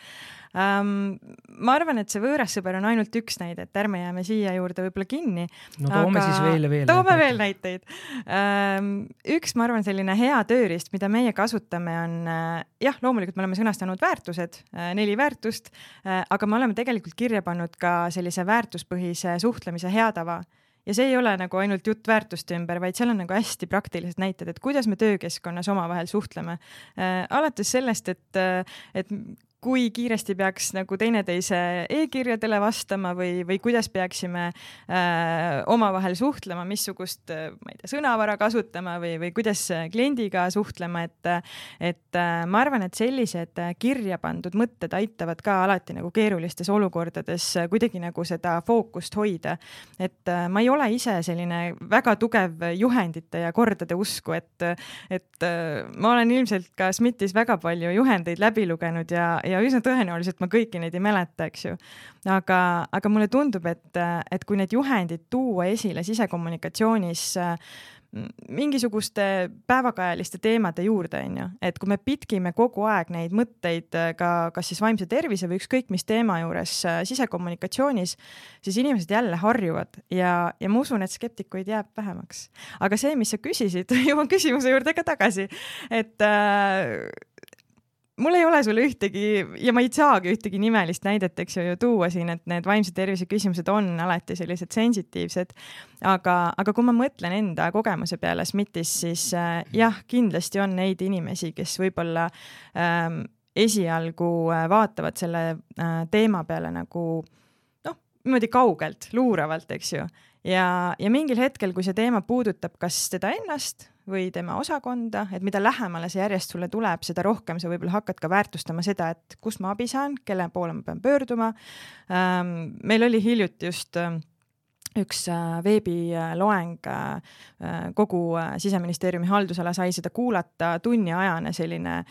um,. ma arvan, et see võõras sõber on ainult üks näide, et ärme jääme siia juurde võib-olla kinni. no toome aga... siis veel ja veel. toome veel näiteid um,. üks, ma arvan, selline hea tööriist, mida meie kasutame, on uh, jah, loomulikult me oleme sõnastanud väärtused neli väärtust aga me oleme tegelikult kirja pannud ka sellise väärtuspõhise suhtlemise hea tava ja see ei ole nagu ainult jutt väärtuste ümber, vaid seal on nagu hästi praktilised näited, et kuidas me töökeskkonnas omavahel suhtleme äh,. alates sellest, et, äh, et kui kiiresti peaks nagu teineteise e-kirjadele vastama või, või kuidas peaksime äh, omavahel suhtlema, missugust, äh, ma ei tea, sõnavara kasutama või, või kuidas kliendiga suhtlema, et, et äh, ma arvan, et sellised kirja pandud mõtted aitavad ka alati nagu keerulistes olukordades kuidagi nagu seda fookust hoida. et äh, ma ei ole ise selline väga tugev juhendite ja kordade usku, et, et äh, ma olen ilmselt ka SMIT-is väga palju juhendeid läbi lugenud ja, ja ja üsna tõenäoliselt ma kõiki neid ei mäleta, eks ju. aga, aga mulle tundub, et, et kui need juhendid tuua esile sisekommunikatsioonis mingisuguste päevakajaliste teemade juurde, on ju, et kui me pitkime kogu aeg neid mõtteid äh, ka, kas siis vaimse tervise või ükskõik mis teema juures äh, sisekommunikatsioonis, siis inimesed jälle harjuvad ja, ja ma usun, et skeptikuid jääb vähemaks. aga see, mis sa küsisid, (laughs) jõuan küsimuse juurde ka tagasi, et äh, mul ei ole sulle ühtegi ja ma ei saagi ühtegi nimelist näidet, eks ju, ju tuua siin, et need vaimse tervise küsimused on alati sellised sensitiivsed. aga, aga kui ma mõtlen enda kogemuse peale SMIT-is, siis äh, jah, kindlasti on neid inimesi, kes võib-olla ähm, esialgu äh, vaatavad selle äh, teema peale nagu noh, niimoodi kaugelt, luuravalt, eks ju. ja, ja mingil hetkel, kui see teema puudutab kas teda ennast või tema osakonda, et mida lähemale see järjest sulle tuleb, seda rohkem sa võib-olla hakkad ka väärtustama seda, et kust ma abi saan, kelle poole ma pean pöörduma. Ähm, meil oli hiljuti just ähm, üks äh, veebiloeng, äh, kogu äh, siseministeeriumi haldusala sai seda kuulata, tunniajane selline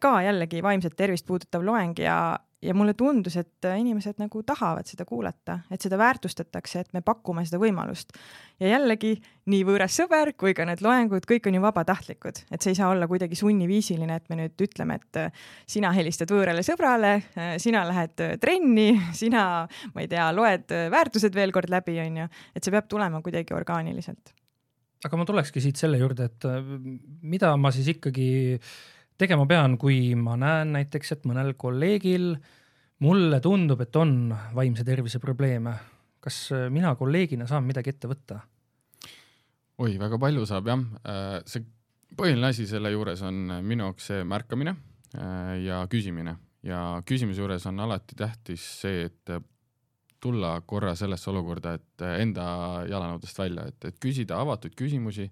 ka jällegi vaimset tervist puudutav loeng ja, ja mulle tundus, et inimesed nagu tahavad seda kuulata, et seda väärtustatakse, et me pakume seda võimalust. ja jällegi nii võõras sõber kui ka need loengud, kõik on ju vabatahtlikud, et see ei saa olla kuidagi sunniviisiline, et me nüüd ütleme, et sina helistad võõrale sõbrale, sina lähed trenni, (laughs) sina, ma ei tea, loed väärtused veel kord läbi, on ju, et see peab tulema kuidagi orgaaniliselt. aga ma tulekski siit selle juurde, et mida ma siis ikkagi tegema pean, kui ma näen näiteks, et mõnel kolleegil mulle tundub, et on vaimse tervise probleeme. kas äh, mina kolleegina saan midagi ette võtta? oi, väga palju saab jah. Äh, see põhiline asi selle juures on minu jaoks see märkamine äh, ja küsimine ja küsimuse juures on alati tähtis see, et tulla korra sellesse olukorda, et enda jalanõudest välja, et, et küsida avatud küsimusi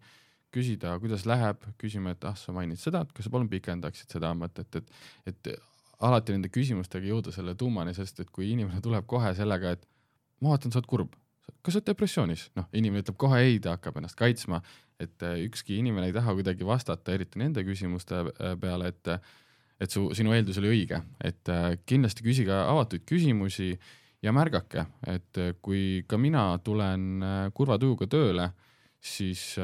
küsida, kuidas läheb, küsime, et ah, sa mainid seda, et kas sa palun pikendaksid seda mõtet, et, et alati nende küsimustega jõuda selle tuumani, sest et kui inimene tuleb kohe sellega, et ma vaatan, sa oled kurb, kas sa oled depressioonis, noh, inimene ütleb kohe ei, ta hakkab ennast kaitsma, et äh, ükski inimene ei taha kuidagi vastata, eriti nende küsimuste äh, peale, et et su, sinu eeldus oli õige, et äh, kindlasti küsige avatuid küsimusi ja märgake, et kui ka mina tulen kurva tujuga tööle, siis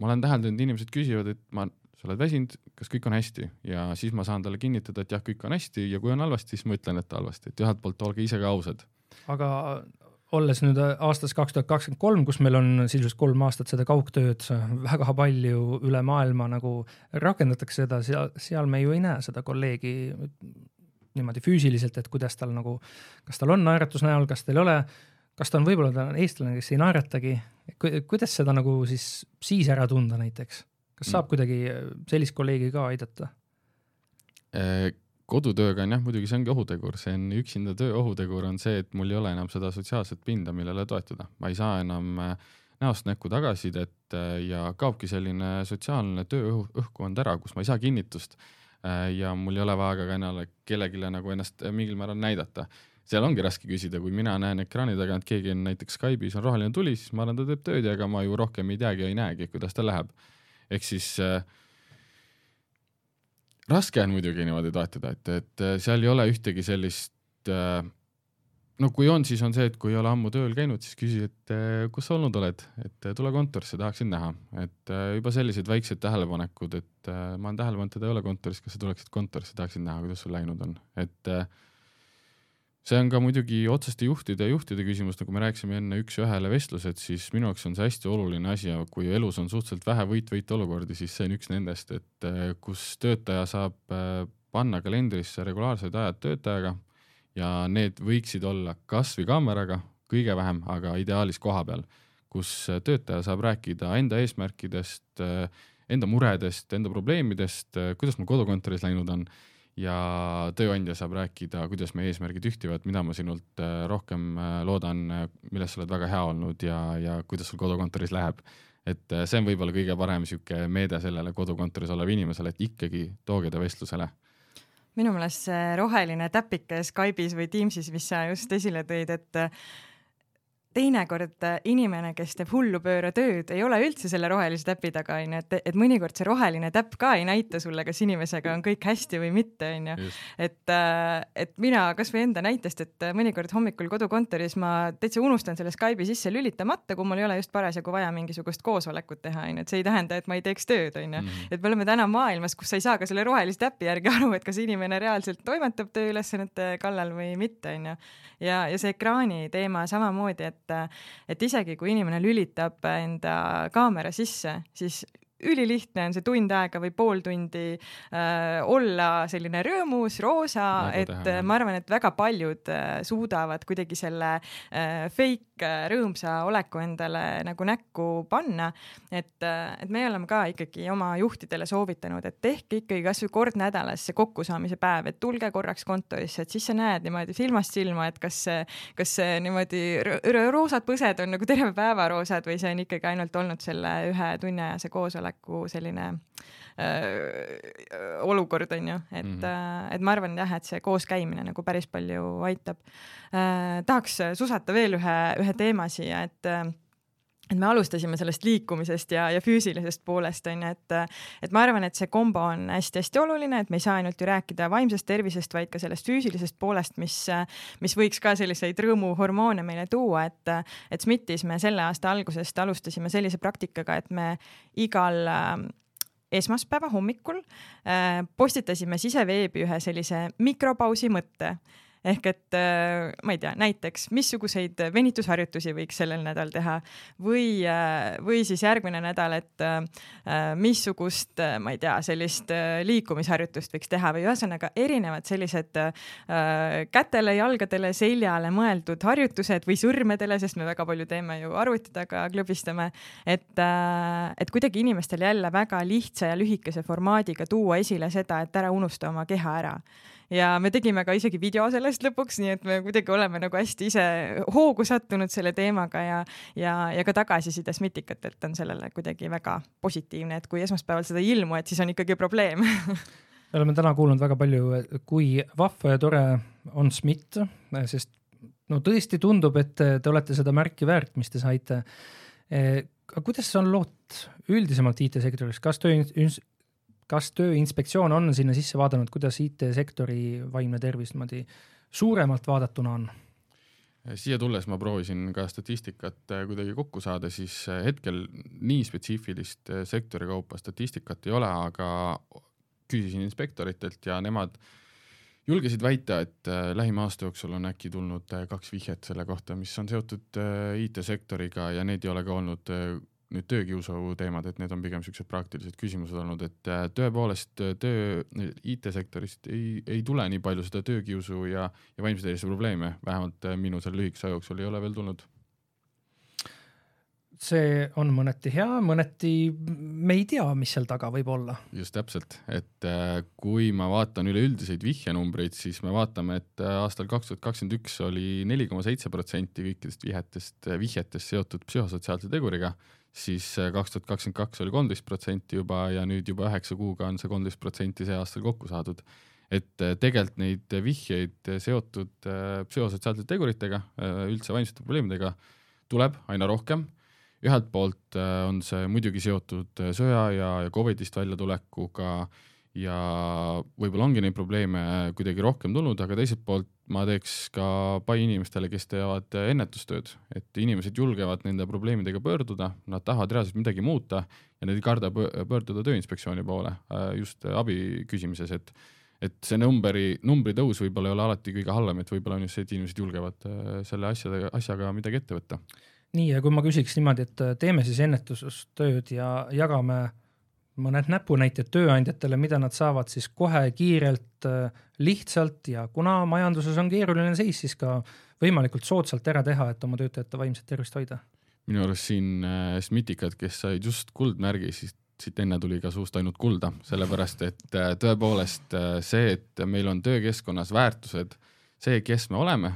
ma olen täheldanud, inimesed küsivad, et ma, sa oled väsinud, kas kõik on hästi? Ja siis ma saan talle kinnitada, et jah, kõik on hästi ja kui on halvasti, siis ma ütlen, et halvasti, et ühelt poolt olge ise ka ausad. aga olles nüüd aastas kaks tuhat kakskümmend kolm, kus meil on sisuliselt kolm aastat seda kaugtööd väga palju üle maailma nagu rakendatakse seda, seal, seal me ju ei näe seda kolleegi niimoodi füüsiliselt, et kuidas tal nagu, kas tal on naeratus näol, kas tal ei ole kas ta on võib-olla ta on eestlane, kes ei naeratagi, kuidas seda nagu siis, siis ära tunda näiteks, kas saab mm. kuidagi äh, sellist kolleegi ka aidata? Äh, kodutööga on jah, muidugi see ongi ohutegur, see on üksinda töö ohutegur on see, et mul ei ole enam seda sotsiaalset pinda, millele toetuda, ma ei saa enam äh, näost näkku tagasisidet ja kaobki selline sotsiaalne tööõhkkond ära, kus ma ei saa kinnitust ja mul ei ole vaja ka enam kellelegi nagu ennast mingil määral näidata seal ongi raske küsida, kui mina näen ekraani taga, et keegi on näiteks Skype'is on roheline tuli, siis ma arvan, ta teeb tööd ja ega ma ju rohkem ei teagi, ei näegi, kuidas tal läheb. ehk siis äh, raske on muidugi niimoodi toetada, et, et äh, seal ei ole ühtegi sellist äh, no kui on, siis on see, et kui ei ole ammu tööl käinud, siis küsi, et äh, kus sa olnud oled, et tule kontorisse, tahaksin näha, et juba sellised väiksed tähelepanekud, et ma olen tähele pannud, teda ei ole kontoris, kas sa tuleksid kontorisse, tahaksin näha, kuidas sul läinud on, et äh, see on ka muidugi otseste juhtide ja juhtide küsimus, nagu me rääkisime enne üks-ühele vestlused, siis minu jaoks on see hästi oluline asi ja kui elus on suhteliselt vähe võit-võit olukordi, siis see on üks nendest, et äh, kus töötaja saab äh, panna kalendrisse regulaarsed ajad töötajaga ja need võiksid olla kasvõi kaameraga, kõige vähem, aga ideaalis koha peal, kus äh, töötaja saab rääkida enda eesmärkidest, enda muredest, enda probleemidest, kuidas mul kodukontoris läinud on ja tööandja saab rääkida, kuidas meie eesmärgid ühtivad, mida ma sinult äh, rohkem äh, loodan, äh, milles sa oled väga hea olnud ja, ja kuidas sul kodukontoris läheb. et see on võib-olla kõige parem sihuke meede sellele kodukontoris olevale inimesele, et ikkagi tooge ta vestlusele minu meelest see roheline täpike Skype'is või Teams'is, mis sa just esile tõid, et teinekord äh, inimene, kes teeb hullupööra tööd, ei ole üldse selle rohelise täpi taga, onju, et, et mõnikord see roheline täpp ka ei näita sulle, kas inimesega on kõik hästi või mitte, onju. et, äh, et mina kasvõi enda näitest, et äh, mõnikord hommikul kodukontoris ma täitsa unustan selle Skype'i sisse lülitamata, kui mul ei ole just parasjagu vaja mingisugust koosolekut teha, onju, et see ei tähenda, et ma ei teeks tööd, onju. Mhm. et me oleme täna maailmas, kus sa ei saa ka selle rohelise täpi järgi aru, et kas inimene reaalselt toimetab tööülesannete kallal või mitte, onju. ja, ja see ekraani teema samamoodi, et et, et isegi kui inimene lülitab enda kaamera sisse, siis ülilihtne on see tund aega või pool tundi äh, olla selline rõõmus, roosa, et teha, ma arvan, et väga paljud äh, suudavad kuidagi selle äh, fake äh, rõõmsa oleku endale nagu näkku panna. et äh,, et me oleme ka ikkagi oma juhtidele soovitanud, et tehke ikkagi kasvõi kord nädalas see kokkusaamise päev, et tulge korraks kontorisse, et siis sa näed niimoodi silmast silma, et kas, kas niimoodi roosad põsed on nagu terve päeva roosad või see on ikkagi ainult olnud selle ühe tunniajase koosoleku julgeoleku selline äh, olukord on ju, et mm, -hmm. et ma arvan jah, et see kooskäimine nagu päris palju aitab äh,. tahaks susata veel ühe, ühe teema siia, et äh, et me alustasime sellest liikumisest ja, ja füüsilisest poolest on ju, et, et ma arvan, et see kombo on hästi-hästi oluline, et me ei saa ainult ju rääkida vaimsest tervisest, vaid ka sellest füüsilisest poolest, mis, mis võiks ka selliseid rõõmuhormoone meile tuua, et, et SMIT-is me selle aasta algusest alustasime sellise praktikaga, et me igal esmaspäeva hommikul äh, postitasime siseveebi ühe sellise mikropausi mõtte ehk et äh, ma ei tea, näiteks missuguseid venitusharjutusi võiks sellel nädalal teha? Või, äh, või siis järgmine nädal, et äh, missugust, ma ei tea, sellist liikumisharjutust võiks teha? Või ühesõnaga erinevad sellised kätele, jalgadele, seljale mõeldud harjutused või sõrmedele, sest me väga palju teeme ju arvuti taga, klõbistame, et, et kuidagi inimestel jälle väga lihtsa ja lühikese formaadiga tuua esile seda, et ära unusta oma keha ära ja me tegime ka isegi video sellest lõpuks, nii et me kuidagi oleme nagu hästi ise hoogu sattunud selle teemaga ja, ja, ja ka tagasiside Smitikatelt on sellele kuidagi väga positiivne, et kui esmaspäeval seda ei ilmu, et siis on ikkagi probleem me oleme täna kuulnud väga palju, kui vahva ja tore on SMIT, sest no tõesti tundub, et te olete seda märki väärt, mis te saite. aga kuidas on lood üldisemalt IT-sektoris, kas töö kas Tööinspektsioon on sinna sisse vaadanud, kuidas IT-sektori vaimne tervis niimoodi suuremalt vaadatuna on? siia tulles ma proovisin ka statistikat äh, kuidagi kokku saada, siis äh, hetkel nii spetsiifilist äh, sektori kaupa statistikat ei ole, aga küsisin inspektoritelt ja nemad julgesid väita, et lähima aasta jooksul on äkki tulnud kaks vihjet selle kohta, mis on seotud IT-sektoriga ja need ei ole ka olnud nüüd töökiusu teemad, et need on pigem siuksed praktilised küsimused olnud, et äh, tõepoolest äh, töö IT-sektorist ei, ei tule nii palju seda töökiusu ja, ja vaimse tervise probleeme, vähemalt äh, minu selle lühikese aja jooksul ei ole veel tulnud see on mõneti hea, mõneti me ei tea, mis seal taga võib olla. just täpselt, et kui ma vaatan üleüldiseid vihjenumbreid, siis me vaatame, et aastal kaks tuhat kakskümmend üks oli neli koma seitse protsenti kõikidest vihjetest, vihjetest seotud psühhosotsiaalse teguriga siis äh, kaks tuhat kakskümmend kaks oli kolmteist protsenti juba ja nüüd juba üheksa kuuga on see kolmteist protsenti see aastal kokku saadud. et äh, tegelikult neid vihjeid seotud äh, psühhosotsiaalsete teguritega, üldse vaimsete probleemidega tuleb aina rohkem. ühelt poolt on see muidugi seotud sõja ja, ja Covidist väljatulekuga ja võib-olla ongi neid probleeme kuidagi rohkem tulnud, aga teiselt poolt ma teeks ka pai inimestele, kes teevad ennetustööd, et inimesed julgevad nende probleemidega pöörduda, nad tahavad reaalselt midagi muuta ja nad ei karda pöörduda Tööinspektsiooni poole äh, just abi küsimises, et et see numbri, numbri tõus võib-olla ei ole alati kõige halvem, et võib-olla on just see, et inimesed julgevad äh, selle asjadega, asjaga midagi ette võtta. nii, ja kui ma küsiks niimoodi, et äh, teeme siis ennetustööd ja jagame mõned näpunäited tööandjatele, mida nad saavad siis kohe kiirelt, äh, lihtsalt ja kuna majanduses on keeruline seis, siis ka võimalikult soodsalt ära teha, et oma töötajate vaimset tervist hoida? minu arust siin äh, Smitikad, kes said just kuldmärgi, siis siit enne tuli ka suust ainult kulda, sellepärast et äh, tõepoolest see, et meil on töökeskkonnas väärtused, see, kes me oleme,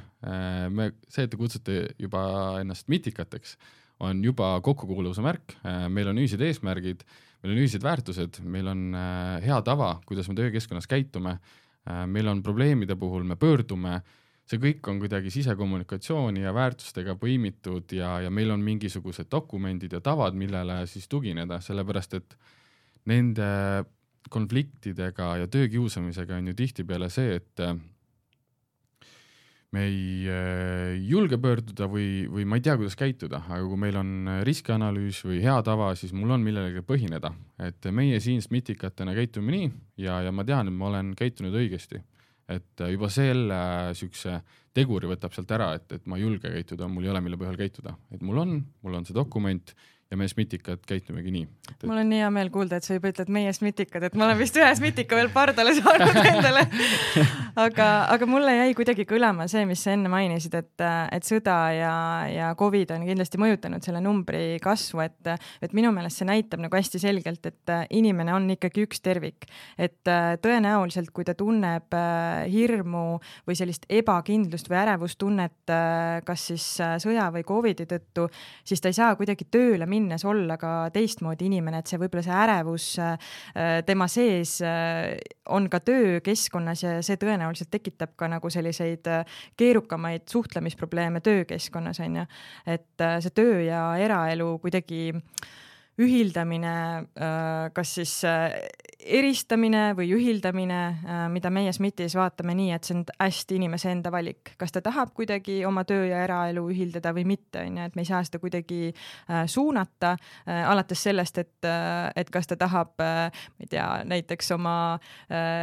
me, see, et te kutsute juba ennast mitikateks, on juba kokkukuuluvuse märk, meil on ühised eesmärgid meil on ühised väärtused, meil on äh, hea tava, kuidas me töökeskkonnas käitume, äh, meil on probleemide puhul, me pöördume see kõik on kuidagi sisekommunikatsiooni ja väärtustega põimitud ja, ja meil on mingisugused dokumendid ja tavad, millele siis tugineda, sellepärast et nende konfliktidega ja töökiusamisega on ju tihtipeale see, et me ei äh, julge pöörduda või, või ma ei tea, kuidas käituda, aga kui meil on riskianalüüs või hea tava, siis mul on millelegi põhineda, et meie siin SMITikatena käitume nii ja, ja ma tean, et ma olen käitunud õigesti. et juba selle siukse teguri võtab sealt ära, et, et ma ei julge käituda, mul ei ole, mille põhjal käituda, et mul on, mul on see dokument ja me SMITikad käitumegi nii et.... mul on nii hea meel kuulda, et sa juba ütled meie SMITikad, et ma olen vist ühe SMITika veel pardale saanud (laughs) endale aga, aga mulle jäi kuidagi kõlama see, mis sa enne mainisid, et, et sõda ja, ja Covid on kindlasti mõjutanud selle numbri kasvu, et, et minu meelest see näitab nagu hästi selgelt, et inimene on ikkagi üks tervik. et tõenäoliselt, kui ta tunneb äh, hirmu või sellist ebakindlust või ärevustunnet, äh, kas siis äh, sõja või Covidi tõttu, siis ta ei saa kuidagi tööle minnes olla ka teistmoodi inimene, et see võib-olla see ärevus äh, tema sees äh, on ka töökeskkonnas ja see tõenäoliselt tekitab ka nagu selliseid äh, keerukamaid suhtlemisprobleeme töökeskkonnas on ju. et see töö ja eraelu kuidagi ühildamine, kas siis eristamine või ühildamine, äh, mida meie SMIT-is vaatame nii, et see on hästi inimese enda valik, kas ta tahab kuidagi oma töö ja eraelu ühildada või mitte, on ju, et me ei saa seda kuidagi äh, suunata, äh, alates sellest, et, et kas ta tahab, ma ei tea, näiteks oma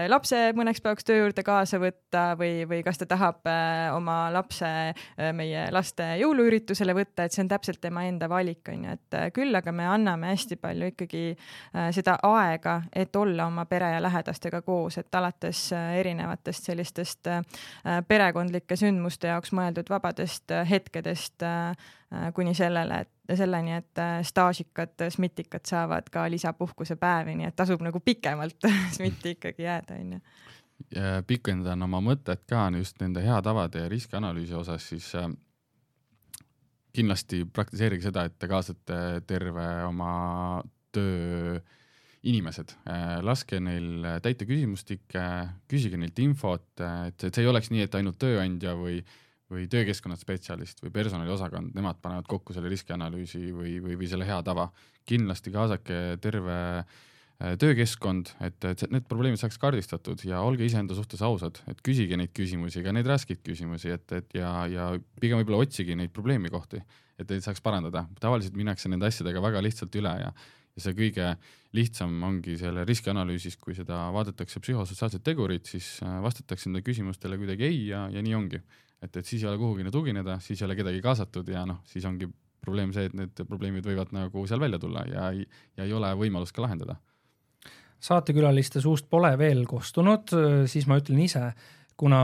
lapse mõneks päevaks töö juurde kaasa võtta või, või kas ta tahab oma lapse meie laste jõuluüritusele võtta, et see on täpselt tema enda valik, on ju, et küll aga me anname hästi palju ikkagi seda aega, et olla olla oma pere ja lähedastega koos, et alates äh, erinevatest sellistest äh, perekondlike sündmuste jaoks mõeldud vabadest äh, hetkedest kuni sellele, et selleni, et staažikad, SMIT-ikad saavad ka lisapuhkusepäevi, nii et tasub nagu pikemalt (laughs) SMIT-i ikkagi jääda, onju pikendan oma mõtet ka just nende hea tavade ja riskianalüüsi osas, siis kindlasti praktiseerige seda, et te kaasate terve oma töö inimesed, äh, laske neil täita küsimustikke, küsige neilt infot, et, et see ei oleks nii, et ainult tööandja või, või töökeskkonna spetsialist või personaliosakond, nemad panevad kokku selle riskianalüüsi või, või, või selle hea tava. kindlasti kaasake terve äh, töökeskkond, et, et need probleemid saaks kaardistatud ja olge iseenda suhtes ausad, et küsige neid küsimusi, ka neid raskeid küsimusi, et, et ja, ja pigem võib-olla otsige neid probleemikohti, et neid saaks parandada. tavaliselt minnakse nende asjadega väga lihtsalt üle ja ja see kõige lihtsam ongi selle riskianalüüsis, kui seda vaadatakse psühhosotsiaalsed tegurid, siis äh, vastatakse nendele küsimustele kuidagi ei ja, ja nii ongi. et, et siis ei ole kuhugile tugineda, siis ei ole kedagi kaasatud ja noh, siis ongi probleem see, et need probleemid võivad nagu seal välja tulla ja, ja ei ole võimalust ka lahendada. saatekülaliste suust pole veel kostunud, siis ma ütlen ise kuna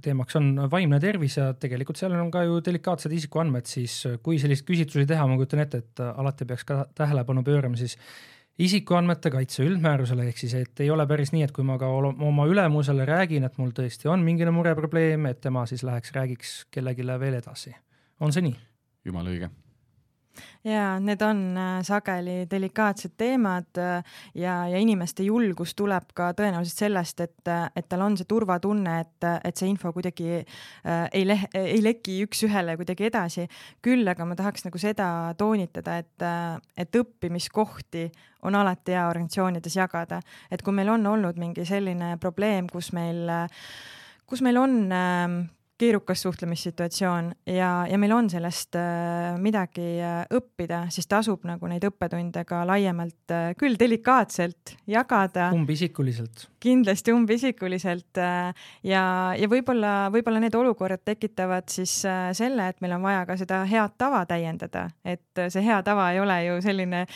teemaks on vaimne tervis ja tegelikult seal on ka ju delikaatsed isikuandmed, siis kui sellist küsitlusi teha, ma kujutan ette, et alati peaks ka tähelepanu pöörama siis isikuandmete kaitse üldmäärusele, ehk siis, et ei ole päris nii, et kui ma ka oma ülemusele räägin, et mul tõesti on mingine mureprobleem, et tema siis läheks, räägiks kellelegi veel edasi. on see nii? jumala õige ja need on äh, sageli delikaatsed teemad äh, ja, ja inimeste julgus tuleb ka tõenäoliselt sellest, et, äh, et tal on see turvatunne, et, et see info kuidagi äh, ei leh-, ei leki üks-ühele kuidagi edasi. küll aga ma tahaks nagu seda toonitada, et, et õppimiskohti on alati hea organisatsioonides jagada, et kui meil on olnud mingi selline probleem, kus meil kus meil on äh, keerukas suhtlemissituatsioon ja, ja meil on sellest äh, midagi äh, õppida, siis tasub nagu neid õppetunde ka laiemalt äh,, küll delikaatselt jagada. umbisikuliselt. kindlasti umbisikuliselt ja, ja võib-olla, võib-olla need olukorrad tekitavad siis selle, et meil on vaja ka seda head tava täiendada, et see hea tava ei ole ju selline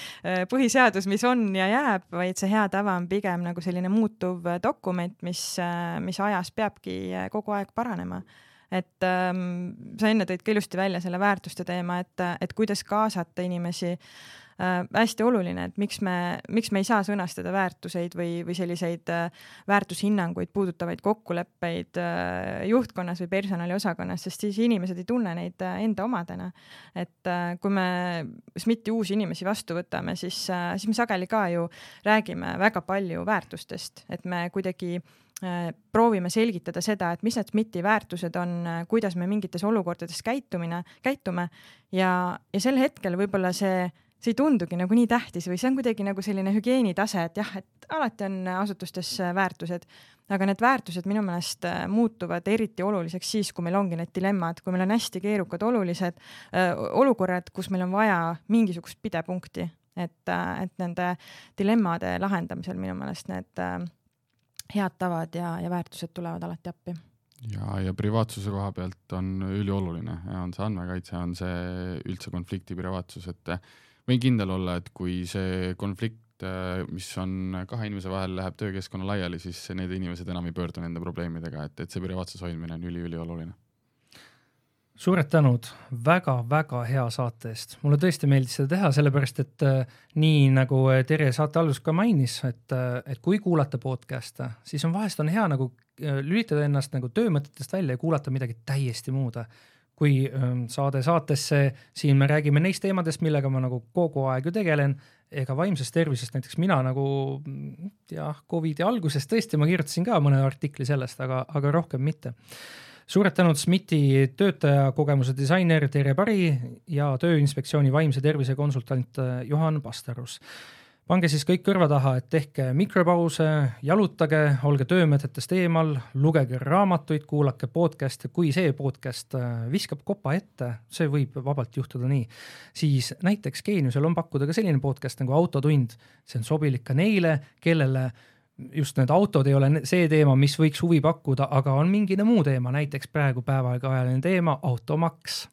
põhiseadus, mis on ja jääb, vaid see hea tava on pigem nagu selline muutuv dokument, mis mis ajas peabki kogu aeg paranema et ähm, sa enne tõid ka ilusti välja selle väärtuste teema, et, et kuidas kaasata inimesi äh,. hästi oluline, et miks me, miks me ei saa sõnastada väärtuseid või, või selliseid äh, väärtushinnanguid puudutavaid kokkuleppeid äh, juhtkonnas või personaliosakonnas, sest siis inimesed ei tunne neid äh, enda omadena. et äh, kui me SMIT-i uusi inimesi vastu võtame, siis äh,, siis me sageli ka ju räägime väga palju väärtustest, et me kuidagi proovime selgitada seda, et mis need SMIT-i väärtused on, kuidas me mingites olukordades käitumine, käitume. Ja, ja sel hetkel võib-olla see see ei tundugi nagu nii tähtis või see on kuidagi nagu selline hügieenitase, et jah, et alati on asutustes väärtused, aga need väärtused minu meelest äh, muutuvad eriti oluliseks siis, kui meil ongi need dilemmad, kui meil on hästi keerukad olulised äh, olukorrad, kus meil on vaja mingisugust pidepunkti, et, äh, et nende dilemmade lahendamisel minu meelest need äh, head tavad ja, ja väärtused tulevad alati appi. Ja, ja privaatsuse koha pealt on ülioluline, on see andmekaitse, on see üldse konflikti privaatsus, et võin kindel olla, et kui see konflikt, mis on kahe inimese vahel, läheb töökeskkonna laiali, siis need inimesed enam ei pöördu nende probleemidega, et, et see privaatsuse hoidmine on üliülioluline suured tänud väga-väga hea saate eest, mulle tõesti meeldis seda teha, sellepärast et äh, nii nagu Terje saate alguses ka mainis, et äh,, et kui kuulata podcast'e, siis on vahest on hea nagu äh, lülitada ennast nagu töömõtetest välja ja kuulata midagi täiesti muud kui ähm, saade saatesse, siin me räägime neist teemadest, millega ma nagu kogu aeg ju tegelen, ega vaimsest tervisest näiteks mina nagu jah, Covidi alguses tõesti ma kirjutasin ka mõne artikli sellest, aga, aga rohkem mitte. Suured tänud SMIT-i töötajakogemuse disainer Terje Pari ja Tööinspektsiooni vaimse tervise konsultant äh, Juhan Pastarus. Pange siis kõik kõrva taha, et tehke mikropause, jalutage, olge töömeetmetest eemal, lugege raamatuid, kuulake podcast'e, kui see podcast äh, viskab kopa ette, see võib vabalt juhtuda nii, siis näiteks Geeniusel on pakkuda ka selline podcast nagu Autotund, see on sobilik ka neile, kellele just need autod ei ole see teema, mis võiks huvi pakkuda, aga on mingine muu teema, näiteks praegu päevakajaline teema automaks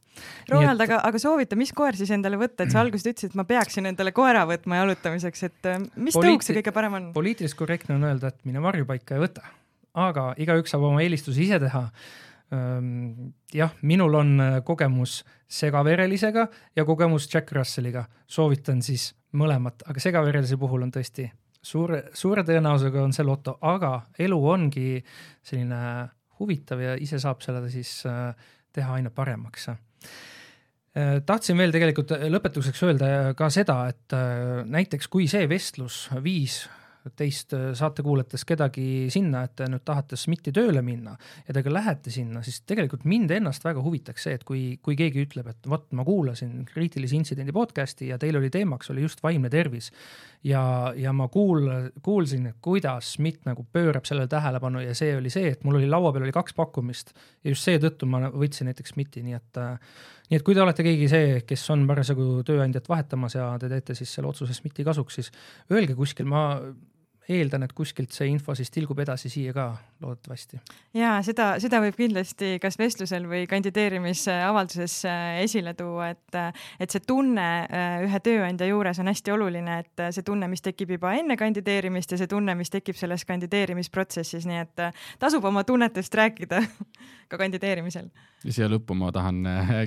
Ronald, aga, aga soovita, mis koer siis endale võtta, et sa alguses ütlesid, et ma peaksin endale koera võtma jalutamiseks, et äh, mis Poliiti tõuk see kõige parem on? poliitiliselt korrektne on öelda, et mine varjupaika ja võta, aga igaüks saab oma eelistusi ise teha. jah, minul on äh, kogemus segaverelisega ja kogemus Jack Russelliga, soovitan siis mõlemat, aga segaverelise puhul on tõesti suure, suure tõenäosusega on see loto, aga elu ongi selline huvitav ja ise saab selle siis äh, teha aina paremaks. Äh, tahtsin veel tegelikult lõpetuseks öelda ka seda, et äh, näiteks kui see vestlus viis teist äh, saate kuulates kedagi sinna, et te nüüd tahate SMIT-i tööle minna ja te ka lähete sinna, siis tegelikult mind ennast väga huvitaks see, et kui, kui keegi ütleb, et vot ma kuulasin kriitilise intsidendi podcast'i ja teil oli teemaks oli just vaimne tervis. Ja, ja ma kuul-, kuulsin, kuidas SMIT nagu pöörab sellele tähelepanu ja see oli see, et mul oli laua peal oli kaks pakkumist ja just seetõttu ma võtsin näiteks SMIT-i, nii et nii et kui te olete keegi see, kes on parasjagu tööandjat vahetamas ja te teete siis selle otsuse SMIT-i kasuks, siis öelge kuskil, ma eeldan, et kuskilt see info siis tilgub edasi siia ka loodetavasti. ja seda, seda võib kindlasti kas vestlusel või kandideerimisavalduses äh, esile tuua, et, et see tunne äh, ühe tööandja juures on hästi oluline, et see tunne, mis tekib juba enne kandideerimist ja see tunne, mis tekib selles kandideerimisprotsessis, nii et äh, tasub oma tunnetest rääkida (laughs) ka kandideerimisel. ja siia lõppu ma tahan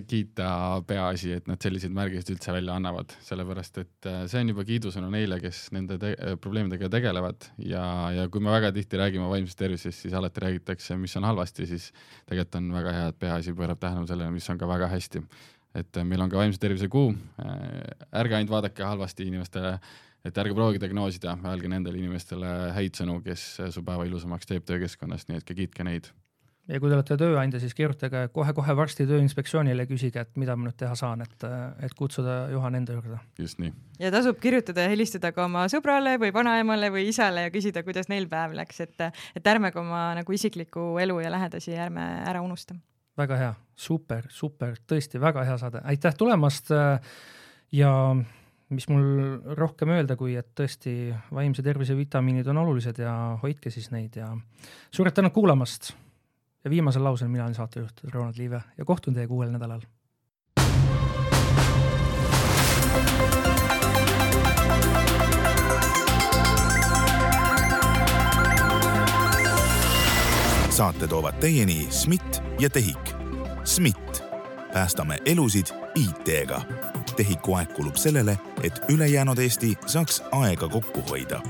kiita Peaasi, et nad selliseid märgiseid üldse välja annavad, sellepärast et see on juba kiidusõnu neile, kes nende te probleemidega tegelevad ja, ja kui me väga tihti räägime vaimsest tervisest, siis alati räägitakse, mis on halvasti, siis tegelikult on väga hea, et peaasi pöörab tähelepanu sellele, mis on ka väga hästi. et meil on ka vaimse tervise kuu, ärge ainult vaadake halvasti inimestele, et ärge proovige diagnoosida, öelge nendele inimestele häid sõnu, kes su päeva ilusamaks teeb töökeskkonnas, nii et ka kiitke neid ja kui te olete tööandja, siis kirjutage kohe-kohe varsti Tööinspektsioonile küsige, et mida ma nüüd teha saan, et, et kutsuda Juhan enda juurde. just nii. ja tasub kirjutada ja helistada ka oma sõbrale või vanaemale või isale ja küsida, kuidas neil päev läks, et, et ärme ka oma nagu isiklikku elu ja lähedasi ärme ära unusta. väga hea, super, super, tõesti väga hea saade, aitäh tulemast. ja mis mul rohkem öelda, kui et tõesti vaimse tervise vitamiinid on olulised ja hoidke siis neid ja suured tänud kuulamast ja viimasel lausel mina olen saatejuht Ronald Liive ja kohtun teiega uuel nädalal. saate toovad teieni SMIT ja TEHIK. SMIT, päästame elusid IT-ga. TEHIK-u aeg kulub sellele, et ülejäänud Eesti saaks aega kokku hoida